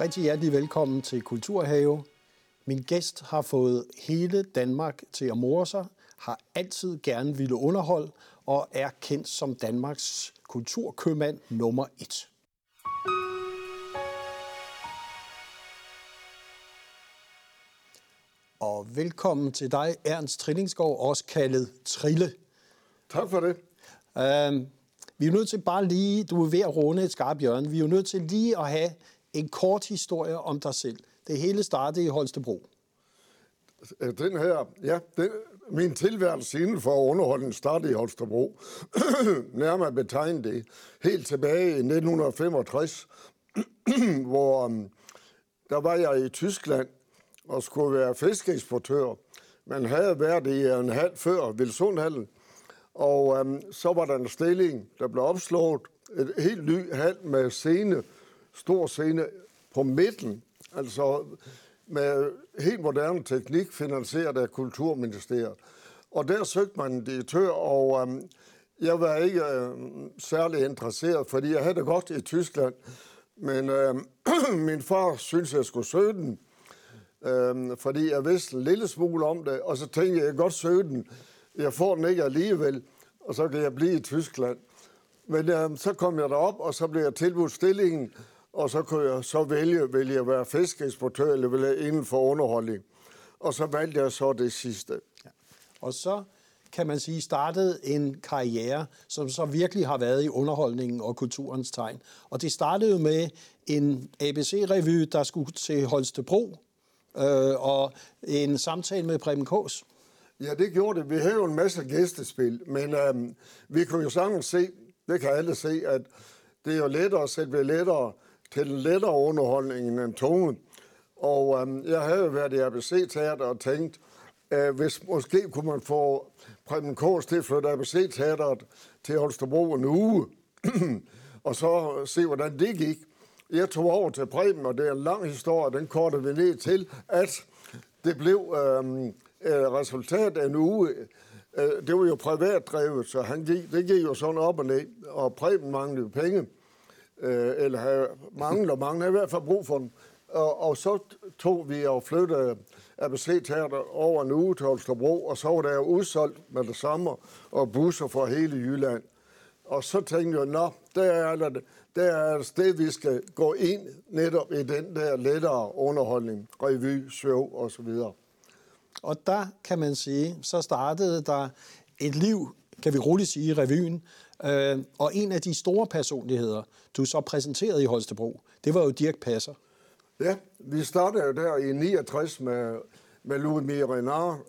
Rigtig hjertelig velkommen til Kulturhave. Min gæst har fået hele Danmark til at more sig, har altid gerne ville underholde og er kendt som Danmarks kulturkøbmand nummer et. Og velkommen til dig, Ernst Trillingsgaard, også kaldet Trille. Tak for det. Uh, vi er nødt til bare lige, du er ved at runde et skarpt hjørne, vi er jo nødt til lige at have en kort historie om dig selv. Det hele startede i Holstebro. Øh, den her, ja, den, min tilværelse inden for underholdning startede i Holstebro. Nærmere betegnet det helt tilbage i 1965, hvor um, der var jeg i Tyskland og skulle være fiskeeksportør. Man havde været i en halv før Vilsundhallen, og um, så var der en stilling, der blev opslået. Et helt ny hal med scene, stor scene på midten. Altså med helt moderne teknik, finansieret af Kulturministeriet. Og der søgte man en direktør, og um, jeg var ikke uh, særlig interesseret, fordi jeg havde det godt i Tyskland. Men uh, min far syntes, jeg skulle søge den, uh, fordi jeg vidste en lille smule om det, og så tænkte jeg, jeg godt søge den. Jeg får den ikke alligevel, og så kan jeg blive i Tyskland. Men uh, så kom jeg derop, og så blev jeg tilbudt stillingen, og så kunne jeg så vælge, vil jeg være fiskeeksportør, eller vil jeg inden for underholdning. Og så valgte jeg så det sidste. Ja. Og så kan man sige, startede en karriere, som så virkelig har været i underholdningen og kulturens tegn. Og det startede jo med en ABC-revy, der skulle til Holstebro, øh, og en samtale med Preben Kås. Ja, det gjorde det. Vi havde jo en masse gæstespil, men øh, vi kunne jo sagtens se, det kan alle se, at det er jo lettere at sætte lettere til den lettere underholdning end en tunge. Og øh, jeg havde været i ABC-teater og tænkt, øh, hvis måske kunne man få Preben Kors til at flytte ABC-teateret til Holstebro en uge, og så se, hvordan det gik. Jeg tog over til Preben, og det er en lang historie, den korter vi ned til, at det blev øh, resultat af en uge. Øh, det var jo privat drevet, så han gik, det gik jo sådan op og ned, og Preben manglede penge øh, eller havde, mangler mange, i hvert fald brug for dem. Og, og så tog vi og flyttede ABC Teater over en uge til Holstebro, og så var der udsolgt med det samme, og busser fra hele Jylland. Og så tænkte jeg, nå, der er, det, der er et sted, vi skal gå ind netop i den der lettere underholdning, revy, show videre. Og der kan man sige, så startede der et liv, kan vi roligt sige, i revyen, Øh, og en af de store personligheder, du så præsenterede i Holstebro, det var jo Dirk Passer. Ja, vi startede jo der i 69 med, med Louis Renard,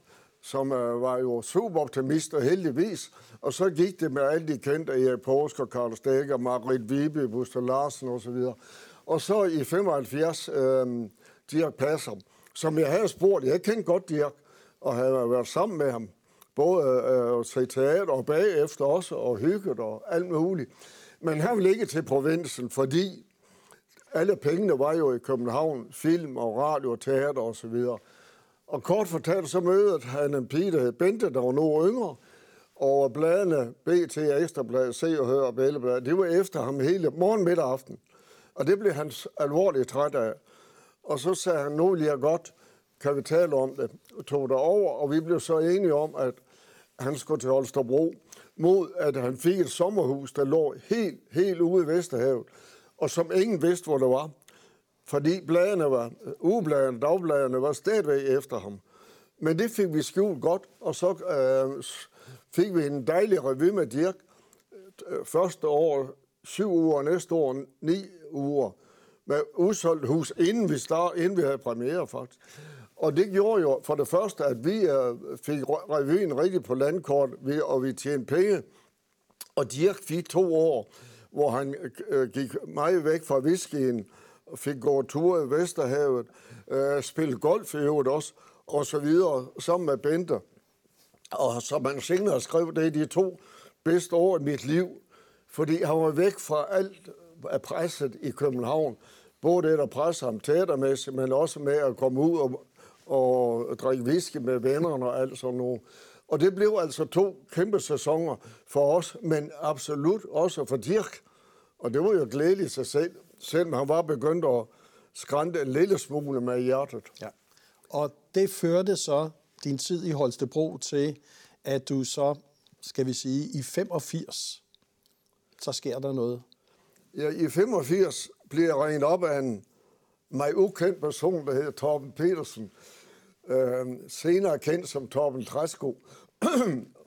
som øh, var jo super optimist og heldigvis. Og så gik det med alle de kendte, Erik Påsk og Karl Stegger, Margrit Vibe, Buster Larsen osv. Og så i 75, øh, Dirk Passer, som jeg havde spurgt. Jeg kendte godt Dirk, og havde været sammen med ham både øh, at se teater og bagefter også, og hygget og alt muligt. Men han ville ikke til provinsen, fordi alle pengene var jo i København, film og radio og teater og så videre. Og kort fortalt, så mødte han en pige, der hed Bente, der var noget yngre, og bladene, BT, Ekstrablad, Se og Hør og Bælleblad, det var efter ham hele morgen, middag og aften. Og det blev han alvorligt træt af. Og så sagde han, nu vil jeg godt, kan vi tale om det, tog det over, og vi blev så enige om, at han skulle til Holstebro, mod at han fik et sommerhus, der lå helt, helt ude i Vesterhavet, og som ingen vidste, hvor det var. Fordi bladene var, øh, ugebladene, dagbladene var stadigvæk efter ham. Men det fik vi skjult godt, og så øh, fik vi en dejlig revy med Dirk. Øh, første år syv uger, næste år ni uger med udsolgt hus, inden vi, start, inden vi havde premiere faktisk. Og det gjorde jo for det første, at vi øh, fik revyen rigtig på landkort, og vi tjente penge. Og Dirk fik to år, hvor han øh, gik meget væk fra whiskyen, fik gået ture i Vesterhavet, uh, spille golf i øvrigt også, og så videre, sammen med Bente. Og så man senere skrev, det er de to bedste år i mit liv, fordi han var væk fra alt af presset i København. Både det, der pressede ham teatermæssigt, men også med at komme ud og og drikke whisky med vennerne og alt sådan noget. Og det blev altså to kæmpe sæsoner for os, men absolut også for Dirk. Og det var jo glædeligt sig selv, selvom han var begyndt at skrændte en lille smule med hjertet. Ja. Og det førte så din tid i Holstebro til, at du så, skal vi sige, i 85, så sker der noget. Ja, I 85 blev jeg ringet op af en mig ukendt person, der hedder Torben Petersen, øh, senere kendt som Torben Træsko.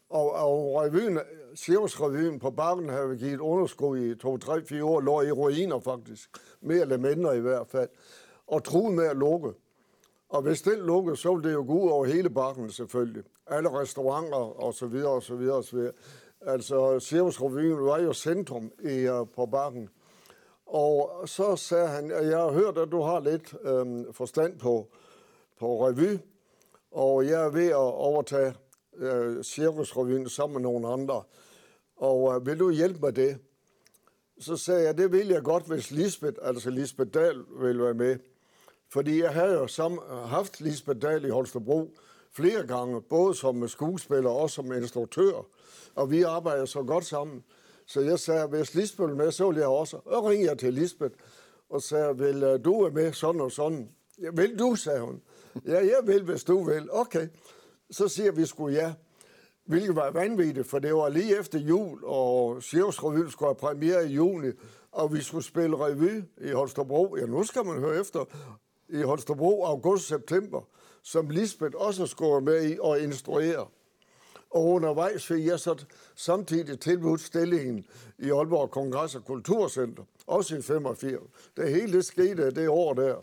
og, og revyen, Cirkusrevyen på Bakken havde givet underskud i 2-3-4 år, lå i ruiner faktisk, mere eller mindre i hvert fald, og truede med at lukke. Og hvis den lukkede, så ville det jo gå ud over hele bakken selvfølgelig. Alle restauranter og så videre og så videre og så videre. Altså, Cirkusrevyen var jo centrum i, uh, på bakken. Og så sagde han, at jeg har hørt, at du har lidt øhm, forstand på, på revy, og jeg er ved at overtage øh, Cirkusrevyen sammen med nogle andre. Og øh, vil du hjælpe mig det? Så sagde jeg, det vil jeg godt, hvis Lisbeth, altså Lisbeth Dahl, vil være med. Fordi jeg havde jo sammen, haft Lisbeth Dahl i Holstebro flere gange, både som skuespiller og som instruktør. Og vi arbejder så godt sammen. Så jeg sagde, hvis Lisbeth vil med, så vil jeg også. Og ringede jeg til Lisbeth og sagde, vil øh, du være med sådan og sådan? Ja, vil du, sagde hun. Ja, jeg vil, hvis du vil. Okay. Så siger vi sgu ja. Hvilket var vanvittigt, for det var lige efter jul, og Sjævsrevyen skulle have premiere i juni, og vi skulle spille revy i Holstebro. Ja, nu skal man høre efter. I Holstebro, august-september, som Lisbeth også skulle med i og instruere. Og undervejs fik jeg så samtidig tilbudt stillingen i Aalborg Kongress- og Kulturcenter, også i 85. Det hele det skete det år der.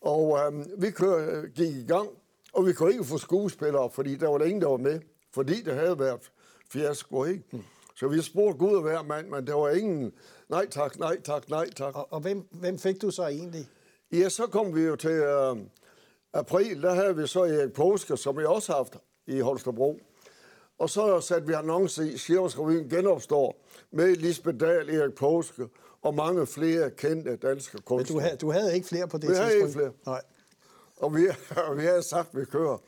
Og øhm, vi kør, gik i gang, og vi kunne ikke få skuespillere, fordi der var der ingen, der var med. Fordi det havde været fiasko, ikke? Så vi spurgte Gud hver mand, men der var ingen, nej tak, nej tak, nej tak. Og, og hvem, hvem fik du så egentlig? Ja, så kom vi jo til øh, april, der havde vi så Erik Påske, som vi også har haft i Holstebro. Og så satte vi annonce i, Sjævsrevyen genopstår med Lisbeth Dahl, Erik Påske og mange flere kendte danske kunstnere. Men du havde, du havde ikke flere på det vi tidspunkt? Vi havde ikke flere. Nej. Og vi, og vi havde sagt, at vi kører.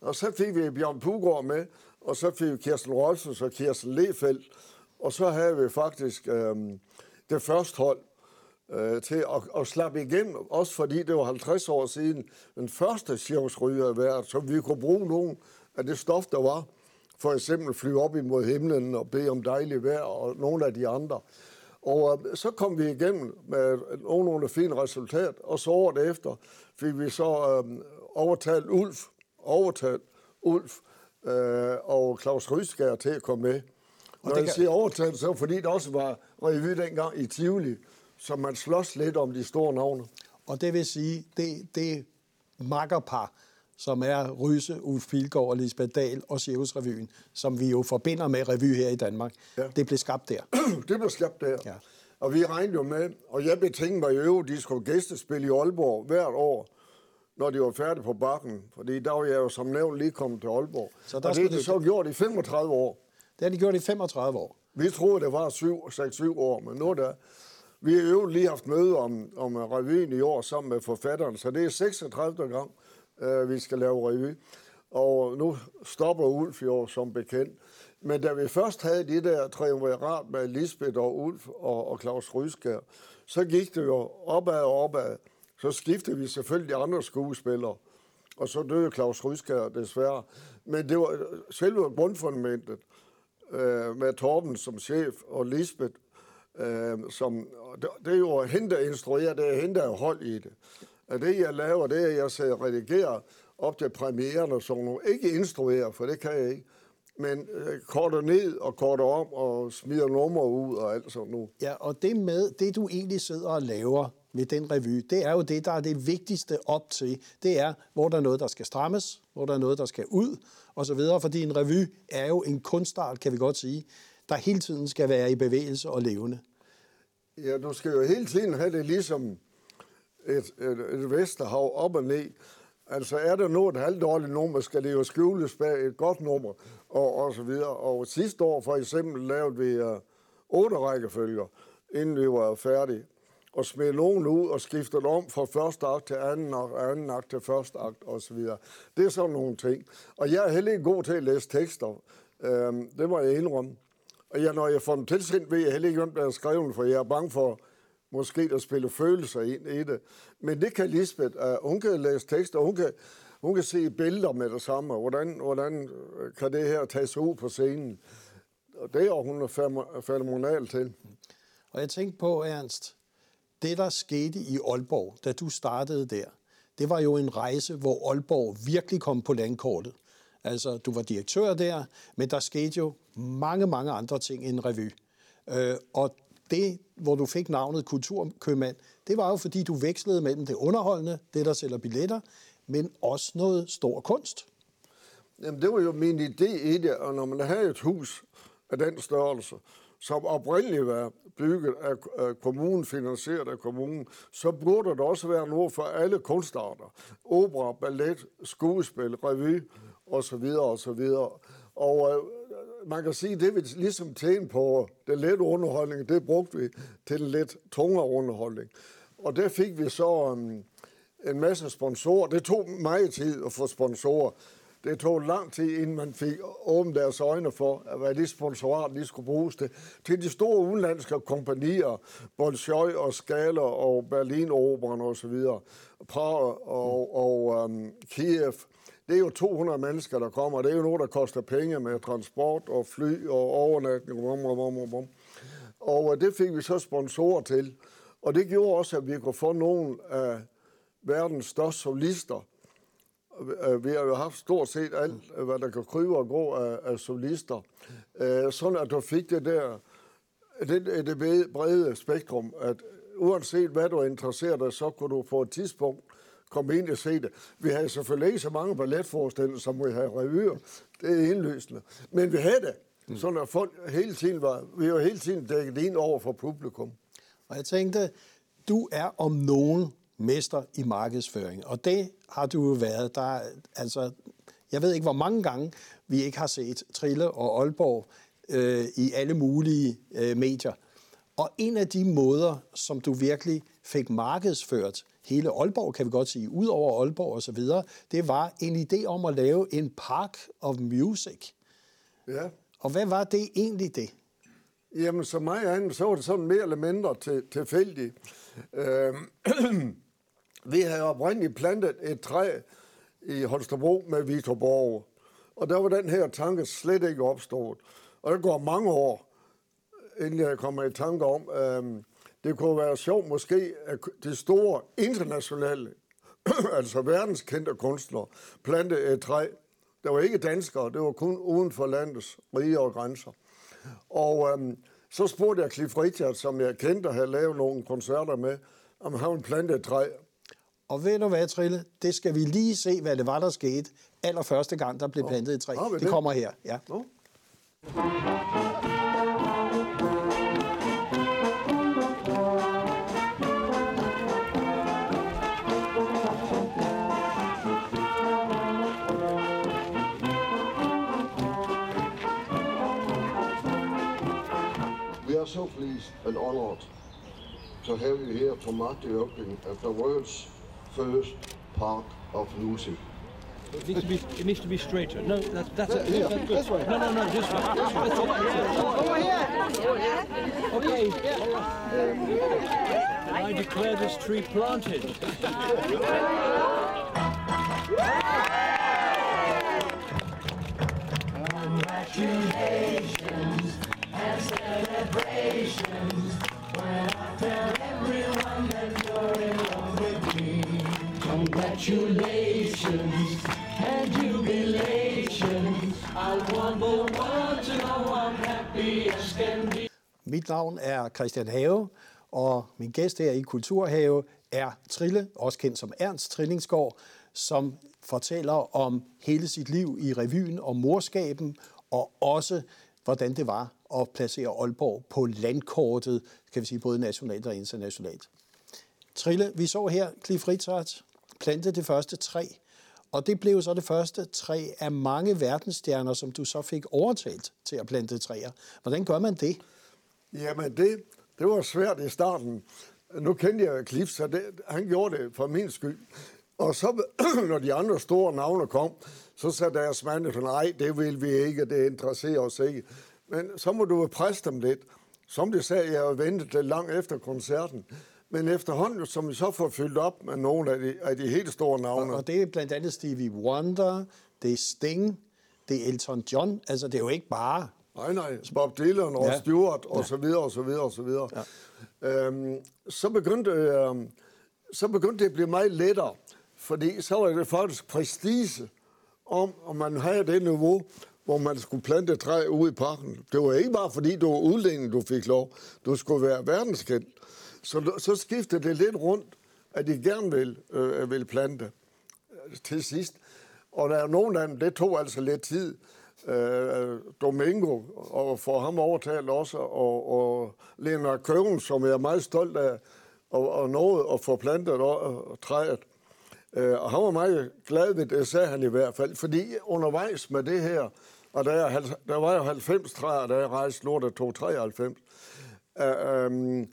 Og så fik vi Bjørn Pugård med, og så fik vi Kirsten Rolfs og Kirsten Lefeldt. Og så havde vi faktisk øh, det første hold øh, til at, at slappe igennem, også fordi det var 50 år siden den første cirkusryge havde været, så vi kunne bruge nogle af det stof, der var for eksempel flyve op imod himlen og bede om dejligt vejr og nogle af de andre. Og øh, så kom vi igennem med nogenlunde fint resultat, og så året efter fik vi så øh, overtalt Ulf, overtalt Ulf øh, og Claus Rysgaard til at komme med. Og Når jeg kan... siger overtalt, så fordi det også var revy dengang i Tivoli, så man slås lidt om de store navne. Og det vil sige, det, det makkerpar, som er Ryse, Ulf Pilgaard og Lisbeth Dahl og Revyen, som vi jo forbinder med revy her i Danmark. Ja. Det blev skabt der. det blev skabt der. Ja. Og vi regnede jo med, og jeg betænkte mig jo, at de skulle gæstespille i Aalborg hvert år, når de var færdige på bakken. Fordi der var jeg jo som nævnt lige kommet til Aalborg. Så der og det har de så gjort i 35 år. Det har de gjort i 35 år. Vi troede, det var 6-7 år, men nu er der... Vi har jo lige haft møde om, om revyen i år sammen med forfatteren, så det er 36. gang, øh, vi skal lave revy. Og nu stopper Ulf jo som bekendt. Men da vi først havde det der triumvirat med Lisbeth og Ulf og, og Claus Ryskær, så gik det jo opad og opad. Så skiftede vi selvfølgelig andre skuespillere. Og så døde Claus Ryskær desværre. Men det var selve grundfundamentet øh, med Torben som chef og Lisbeth øh, som, det er jo hende, der instruerer, det er hende, der er hold i det. Og det, jeg laver, det er, at jeg sidder redigerer op til premieren og sådan noget. Ikke instruere, for det kan jeg ikke. Men øh, korter ned og korter om og smider numre ud og alt sådan noget. Ja, og det med, det du egentlig sidder og laver ved den revy, det er jo det, der er det vigtigste op til. Det er, hvor der er noget, der skal strammes, hvor der er noget, der skal ud, og så videre. Fordi en revy er jo en kunstart, kan vi godt sige, der hele tiden skal være i bevægelse og levende. Ja, du skal jo hele tiden have det ligesom et, et, et Vesterhav op og ned. Altså er der noget et halvdårligt nummer, skal det jo skjules bag et godt nummer, og, og så videre. Og sidste år for eksempel lavede vi uh, otte rækkefølger, inden vi var færdige, og smed nogen ud og skiftede om fra første akt til anden akt, anden akt til første akt, og så videre. Det er sådan nogle ting. Og jeg er heller ikke god til at læse tekster. Uh, det må jeg indrømme. Og jeg, når jeg får dem tilsendt, ved jeg heller ikke, hvem der er skrevet, for jeg er bange for, måske der spille følelser ind i det. Men det kan Lisbeth. Uh, hun kan læse tekster, hun kan, hun kan se billeder med det samme. Hvordan, hvordan øh, kan det her tages ud på scenen? Og det er hun er fænomenal til. Og jeg tænkte på, Ernst, det der skete i Aalborg, da du startede der, det var jo en rejse, hvor Aalborg virkelig kom på landkortet. Altså, du var direktør der, men der skete jo mange, mange andre ting end revy. Øh, og det, hvor du fik navnet kulturkøbmand, det var jo fordi, du vekslede mellem det underholdende, det der sælger billetter, men også noget stor kunst. Jamen, det var jo min idé i det, og når man har et hus af den størrelse, som oprindeligt var bygget af kommunen, finansieret af kommunen, så burde der også være noget for alle kunstarter. Opera, ballet, skuespil, revy osv. osv. Og øh, man kan sige, det vi ligesom tjene på det lette underholdning, det brugte vi til en lidt tungere underholdning. Og der fik vi så um, en masse sponsorer. Det tog meget tid at få sponsorer. Det tog lang tid, inden man fik åbnet deres øjne for, hvad de sponsorer de skulle bruges til. Til de store udenlandske kompanier, Bolshoi og Skala og Berlin Operan og så videre, og, og um, Kiev. Det er jo 200 mennesker, der kommer. Det er jo noget, der koster penge med transport og fly og overnatning. Og øh, det fik vi så sponsorer til. Og det gjorde også, at vi kunne få nogle af verdens største solister. Øh, vi har jo haft stort set alt, øh, hvad der kan krybe og gå af, af solister. Sådan at du fik det der, det, det brede spektrum, at uanset hvad du er interesseret så kunne du på et tidspunkt komme ind og se det. Vi havde selvfølgelig ikke så mange balletforestillinger, som vi havde revyer. Det er indløsende. Men vi havde det. Mm. Sådan at folk hele tiden var, vi var hele tiden dækket ind over for publikum. Og jeg tænkte, du er om nogen mester i markedsføring, og det har du jo været. Der, altså, jeg ved ikke, hvor mange gange vi ikke har set Trille og Aalborg øh, i alle mulige øh, medier. Og en af de måder, som du virkelig fik markedsført hele Aalborg, kan vi godt sige, ud over Aalborg og så videre, det var en idé om at lave en park of music. Ja. Og hvad var det egentlig det? Jamen, så mig andet, så var det sådan mere eller mindre til, tilfældigt. Øh, vi havde oprindeligt plantet et træ i Holstebro med Victor Borg. Og der var den her tanke slet ikke opstået. Og det går mange år, inden jeg kommer i tanke om, øh, det kunne være sjovt måske, at de store internationale, altså verdenskendte kunstnere, plante et træ. Der var ikke danskere, det var kun uden for landets rige og grænser. Og øhm, så spurgte jeg Cliff Richard, som jeg kendte og havde lavet nogle koncerter med, om han ville plante et træ. Og ved du hvad, Trille? Det skal vi lige se, hvad det var, der skete allerførste gang, der blev plantet et træ. Det, det kommer her. Ja. Nå. So pleased and honored to have you here to mark the opening of the world's first park of music. It needs to be, it needs to be straighter. No, that's, that's, a, yeah. that's good. This way. No, no, no, this way. This way. Over here. Okay. Um, I declare this tree planted. Congratulations Mit navn er Christian Have, og min gæst her i Kulturhave er Trille, også kendt som Ernst Trillingsgaard, som fortæller om hele sit liv i revyen, om morskaben, og også hvordan det var at placere Aalborg på landkortet, kan vi sige, både nationalt og internationalt. Trille, vi så her Cliff Richard plante det første træ, og det blev så det første træ af mange verdensstjerner, som du så fik overtalt til at plante træer. Hvordan gør man det? Jamen, det, det var svært i starten. Nu kendte jeg Cliff, så det, han gjorde det for min skyld. Og så, når de andre store navne kom, så sagde deres mand, nej, det vil vi ikke, det interesserer os ikke. Men så må du presse dem lidt. som det sagde, jeg det langt efter koncerten. Men efterhånden, som vi så får fyldt op med nogle af de, af de helt store navne. Og, og det er blandt andet Stevie Wonder, det er Sting, det er Elton John. Altså, det er jo ikke bare... Nej, nej. Bob Dylan og ja. Stewart og ja. så videre og så videre og så videre. Ja. Øhm, så begyndte øh, så begyndte det at blive meget lettere, fordi så var det faktisk prestige om, om man havde det niveau, hvor man skulle plante træ ude i parken. Det var ikke bare fordi, du var udlænding, du fik lov. Du skulle være verdenskendt. Så, så skiftede det lidt rundt, at de gerne vil, øh, vil plante til sidst. Og der er nogle af dem, det tog altså lidt tid. Øh, øh, Domingo, og for ham overtalt også, og, og Lena Køben, som jeg er meget stolt af, og, og nåede at få plantet og, og træet. Øh, og han var meget glad ved det, sagde han i hvert fald, fordi undervejs med det her, og der, er, der var jo 90 træer, da jeg rejste lort af 293, Uh,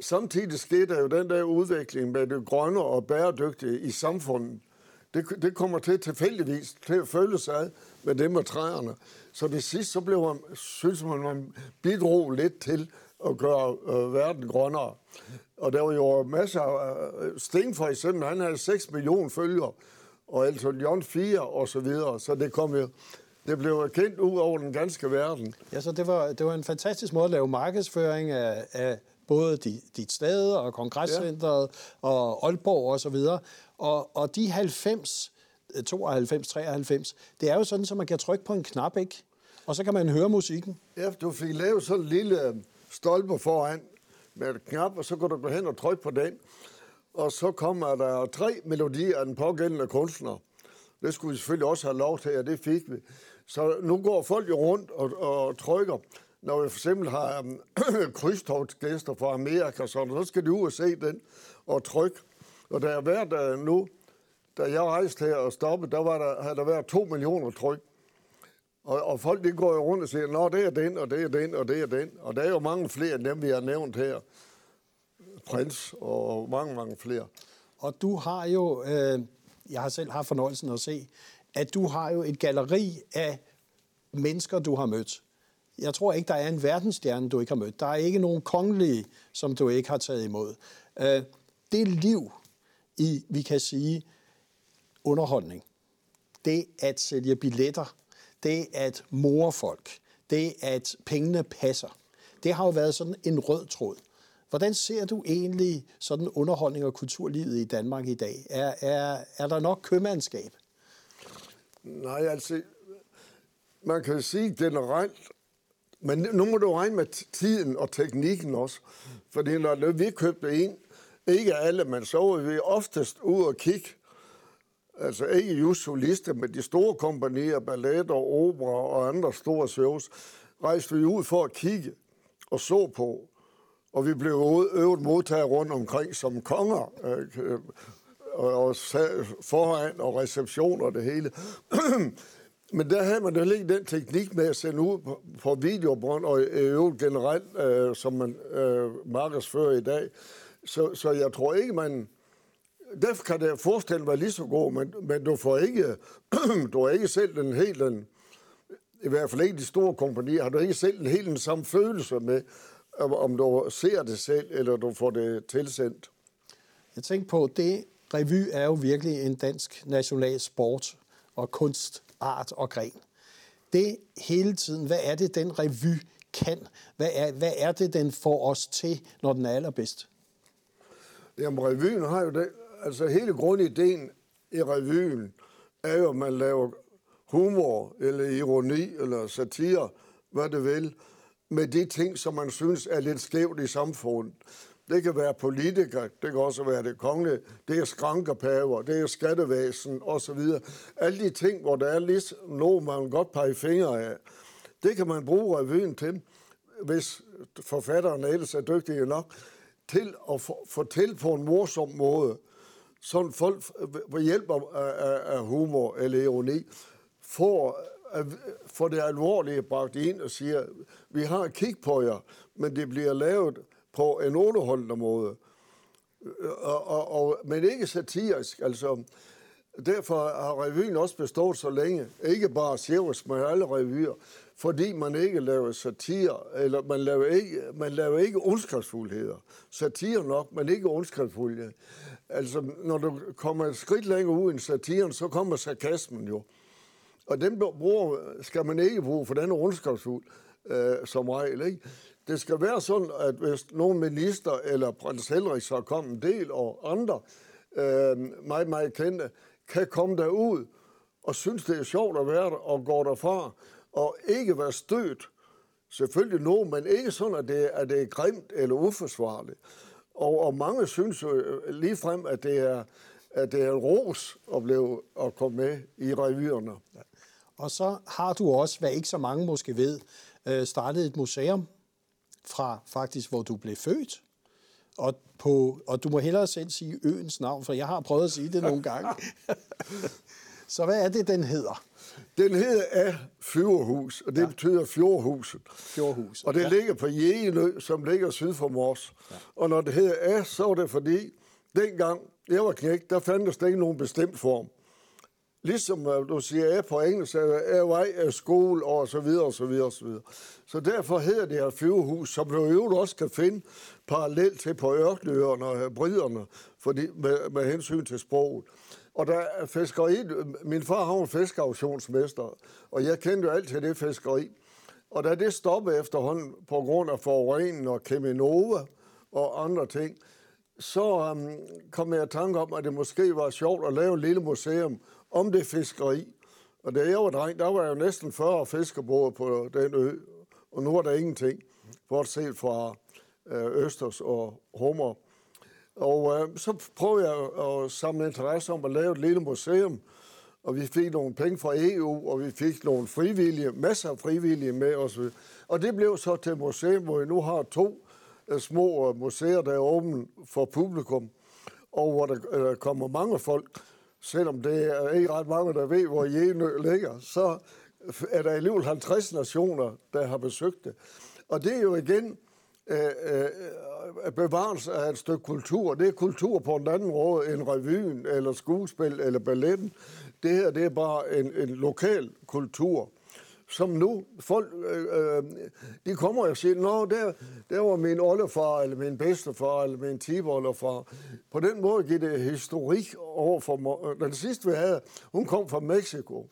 samtidig skete der jo den der udvikling med det grønne og bæredygtige i samfundet. Det, det kommer til tilfældigvis til at føle sig med det med træerne. Så det sidste, så blev man, synes man, man bidrog lidt til at gøre øh, verden grønnere. Og der var jo masser af... Øh, Sting for eksempel, han havde 6 millioner følgere, og Elton John 4 og så videre. Så det kom jo... Det blev kendt ud over den ganske verden. Ja, så det var, det var en fantastisk måde at lave markedsføring af, af både dit, dit sted og kongresscenteret ja. og Aalborg og så videre. Og, og de 90, 92, 93, det er jo sådan, at man kan trykke på en knap, ikke? Og så kan man høre musikken. Ja, du fik lavet sådan en lille øh, stolpe foran med et knap, og så går du gå hen og trykke på den. Og så kommer der tre melodier af den pågældende kunstner. Det skulle vi selvfølgelig også have lov til, og det fik vi. Så nu går folk jo rundt og, og trykker. Når vi for eksempel har øhm, um, krydstogsgæster fra Amerika, så, så skal de ud og se den og trykke. Og der er været uh, nu, da jeg rejste her og stoppede, der var der, havde der været to millioner tryk. Og, og folk de går jo rundt og siger, nå, det er den, og det er den, og det er den. Og der er jo mange flere end dem, vi har nævnt her. Prins og mange, mange flere. Og du har jo, øh, jeg har selv haft fornøjelsen at se, at du har jo et galeri af mennesker, du har mødt. Jeg tror ikke, der er en verdensstjerne, du ikke har mødt. Der er ikke nogen kongelige, som du ikke har taget imod. Øh, det liv i, vi kan sige, underholdning, det at sælge billetter det at more folk, det at pengene passer, det har jo været sådan en rød tråd. Hvordan ser du egentlig sådan underholdning og kulturlivet i Danmark i dag? Er, er, er der nok købmandskab? Nej, altså, man kan sige generelt, men nu må du regne med tiden og teknikken også. Fordi når vi købte en, ikke alle, men så var vi oftest ud og kigge altså ikke just solister, men de store kompanier, balletter, opera og andre store shows, rejste vi ud for at kigge og så på. Og vi blev øvet modtaget rundt omkring som konger, øh, og foran og reception og det hele. Men der havde man jo ikke den teknik med at sende ud på, på videobånd, og øvrigt generelt, øh, som man øh, markedsfører i dag. Så, så jeg tror ikke, man derfor kan det forestille være lige så god, men, men du får ikke, du har ikke selv den helt den, i hvert fald ikke de store kompanier, har du ikke selv den helt den samme følelse med, om du ser det selv, eller du får det tilsendt. Jeg tænker på, det revy er jo virkelig en dansk national sport og kunst, art og gren. Det hele tiden, hvad er det, den revy kan? Hvad er, hvad er det, den får os til, når den er allerbedst? Jamen, revyen har jo det, altså hele grundideen i revyen er jo, at man laver humor, eller ironi, eller satire, hvad det vil, med de ting, som man synes er lidt skævt i samfundet. Det kan være politikere, det kan også være det kongelige, det er skrankerpaver, det er skattevæsen osv. Alle de ting, hvor der er lidt noget, man godt pege fingre af. Det kan man bruge revyen til, hvis forfatteren ellers er dygtige nok, til at fortælle på en morsom måde sådan folk øh, ved hjælp af, af, af humor eller ironi får, øh, får det alvorlige bragt ind og siger, vi har kig på jer, men det bliver lavet på en underholdende måde. Øh, og, og, og, men ikke satirisk. Altså, Derfor har revyen også bestået så længe. Ikke bare Sjævers, men alle revyer. Fordi man ikke laver satire, eller man laver ikke, man laver ikke ondskabsfuldheder. Satire nok, men ikke ondskabsfuldheder. Altså, når du kommer et skridt længere ud i satiren, så kommer sarkasmen jo. Og den bruger, skal man ikke bruge, for den er ondskabsfuld øh, som regel. Ikke? Det skal være sådan, at hvis nogen minister eller prins Henrik så kom en del, og andre øh, meget, meget kendte, kan komme derud og synes, det er sjovt at være der, og går derfra, og ikke være stødt. Selvfølgelig nogen, men ikke sådan, at det, at det er grimt eller uforsvarligt. Og, og mange synes jo øh, ligefrem, at det er, at det er en ros at, blive, at komme med i revyerne. Ja. Og så har du også, hvad ikke så mange måske ved, øh, startet et museum fra faktisk, hvor du blev født. Og, på, og du må hellere selv sige øens navn, for jeg har prøvet at sige det nogle gange. så hvad er det, den hedder? Den hedder af Flyverhus, og det ja. betyder fjordhuset. Fjordhuset, Og det ja. ligger på Jægenø, som ligger syd for Mors. Ja. Og når det hedder af, så er det fordi, dengang jeg var knægt, der fandtes der ikke nogen bestemt form ligesom øh, du siger, på engelsk, er vej, er øh, skole, og så videre, og så videre, og så videre. Så derfor hedder det her flyvehus, som du jo også kan finde parallelt til på ørkenøerne og briderne, fordi, med, med hensyn til sproget. Og der er fiskeri, min far har en fiskeauktionsmester, og jeg kendte jo altid det fiskeri. Og da det stoppede efterhånden på grund af forureningen og Keminova og andre ting, så um, kom jeg i tanke om, at det måske var sjovt at lave et lille museum om det fiskeri. Og da jeg var dreng, der var jeg jo næsten 40 fiskerbåde på den ø, og nu er der ingenting, bortset fra øh, Østers og Hummer. Og øh, så prøvede jeg at samle interesse om at lave et lille museum, og vi fik nogle penge fra EU, og vi fik nogle frivillige, masser af frivillige med os. Og det blev så til museum, hvor vi nu har to små øh, museer, der er åbne for publikum, og hvor der øh, kommer mange folk selvom det er ikke ret mange, der ved, hvor Jenø ligger, så er der alligevel 50 nationer, der har besøgt det. Og det er jo igen øh, øh, bevarelse af et stykke kultur. Det er kultur på en anden måde end revyen, eller skuespil, eller balletten. Det her, det er bare en, en lokal kultur som nu folk, øh, øh, de kommer og siger, nå, der, der var min oldefar, eller min bedstefar, eller min tiboldefar. På den måde giver det historik over for mig. Øh, den sidste, vi havde, hun kom fra Mexico.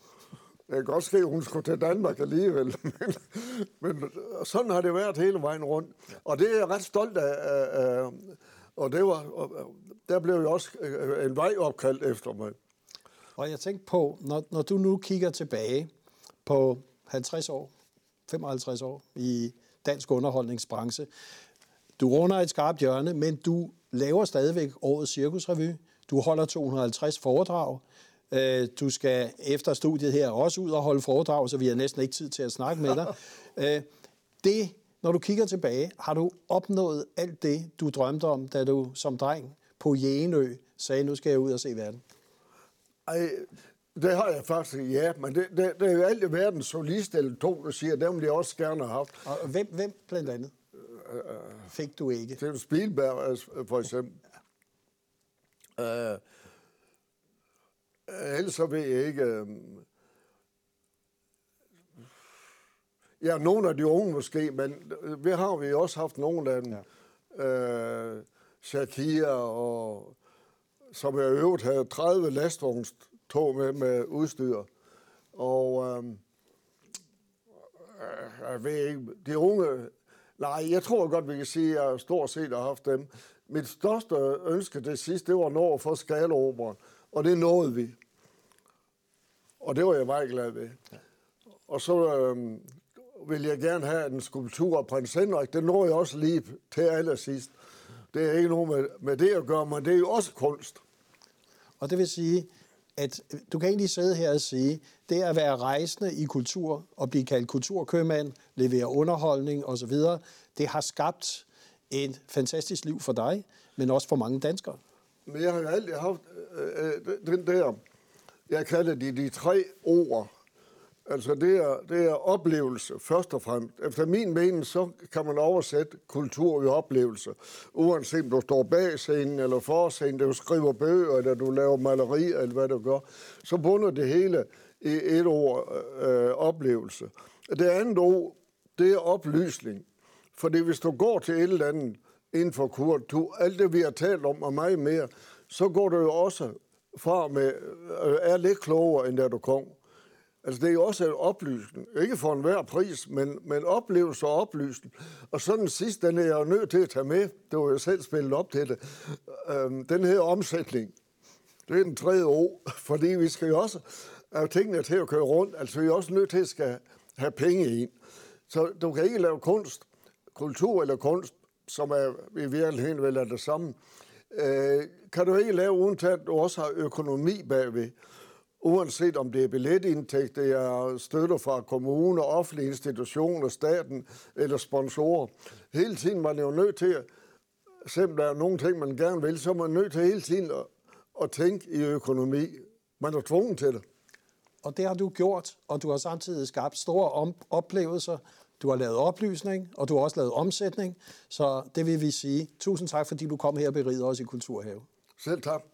Det kan godt ske, at hun skulle til Danmark alligevel. Men, men sådan har det været hele vejen rundt. Og det er jeg ret stolt af. af og det var, der blev jo også øh, en vej opkaldt efter mig. Og jeg tænkte på, når, når du nu kigger tilbage på 50 år, 55 år i dansk underholdningsbranche. Du runder et skarpt hjørne, men du laver stadigvæk årets cirkusrevy. Du holder 250 foredrag. Øh, du skal efter studiet her også ud og holde foredrag, så vi har næsten ikke tid til at snakke med dig. Øh, det, når du kigger tilbage, har du opnået alt det, du drømte om, da du som dreng på Jægenø sagde, nu skal jeg ud og se verden? Ej, det har jeg faktisk, ja. Men det, det, det er jo alt i verden solist eller to, der siger, dem vil jeg også gerne have haft. Og hvem, hvem blandt andet fik du ikke? Det er Spielberg, altså, for eksempel. Ja. Uh, ellers så ved jeg ikke... Uh, ja, nogle af de unge måske, men vi har vi også haft nogle af dem. Ja. Uh, Shakira, og, som jeg øvrigt havde 30 lastvogns tog med med udstyr. Og øhm, øh, jeg ved ikke, de unge, nej, jeg tror godt, vi kan sige, at jeg stort set har haft dem. Mit største ønske det sidste, det var nå at få skaleoperen, og det nåede vi. Og det var jeg meget glad ved. Og så øhm, vil jeg gerne have en skulptur af prins Henrik. Det når jeg også lige til allersidst. Det er ikke noget med, med det at gøre, men det er jo også kunst. Og det vil sige, at øh, du kan egentlig sidde her og sige, det at være rejsende i kultur og blive kaldt kulturkøbmand, levere underholdning osv., det har skabt et fantastisk liv for dig, men også for mange danskere. Men jeg har jo altid haft øh, øh, øh den der, jeg kalder det de tre ord, Altså det er, det er oplevelse, først og fremmest. Efter min mening, så kan man oversætte kultur i oplevelse. Uanset om du står bag scenen eller for scenen, du skriver bøger, eller du laver maleri, eller hvad du gør, så bunder det hele i et ord øh, oplevelse. Det andet ord, det er oplysning. Fordi hvis du går til et eller andet inden for kultur, alt det vi har talt om og meget mere, så går du jo også fra med, øh, er lidt klogere, end da du kom. Altså, det er jo også en oplysning. Ikke for enhver pris, men, men oplevelse og oplysning. Og så den sidste, den er jeg jo nødt til at tage med. Det var jo selv spillet op til det. Øhm, den her omsætning. Det er den tredje ord, fordi vi skal jo også have tingene til at køre rundt. Altså, vi er også nødt til at skal have penge ind. Så du kan ikke lave kunst, kultur eller kunst, som er i virkeligheden vel er det samme. Øh, kan du ikke lave uden at du også har økonomi bagved uanset om det er billetindtægt, det er støtter fra kommuner, offentlige institutioner, staten eller sponsorer. Hele tiden man er jo nødt til, at, selvom der er nogle ting, man gerne vil, så er man nødt til hele tiden at, at tænke i økonomi. Man er tvunget til det. Og det har du gjort, og du har samtidig skabt store oplevelser. Du har lavet oplysning, og du har også lavet omsætning. Så det vil vi sige. Tusind tak, fordi du kom her og berigede os i Kulturhave. Selv tak.